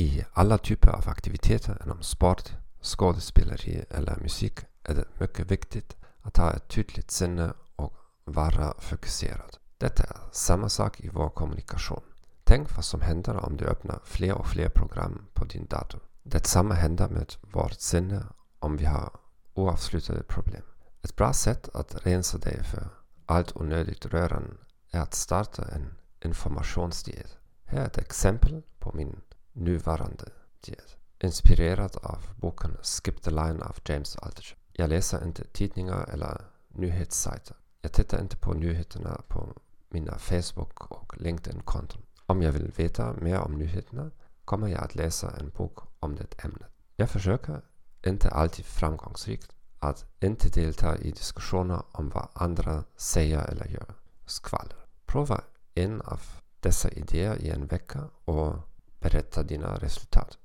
I alla typer av aktiviteter inom sport, skådespeleri eller musik är det mycket viktigt att ha ett tydligt sinne och vara fokuserad. Detta är samma sak i vår kommunikation. Tänk vad som händer om du öppnar fler och fler program på din dator. Detsamma händer med vårt sinne om vi har oavslutade problem. Ett bra sätt att rensa dig för allt onödigt rörande är att starta en informationsdiet. Här är ett exempel på min nuvarande tid. Inspirerad av boken Skip the Line av James Altucher. Jag läser inte tidningar eller nyhetssajter. Jag tittar inte på nyheterna på mina Facebook och LinkedIn-konton. Om jag vill veta mer om nyheterna kommer jag att läsa en bok om det ämnet. Jag försöker, inte alltid framgångsrikt, att inte delta i diskussioner om vad andra säger eller gör. Skvaller. Prova en av dessa idéer i en vecka och per attardare il risultato.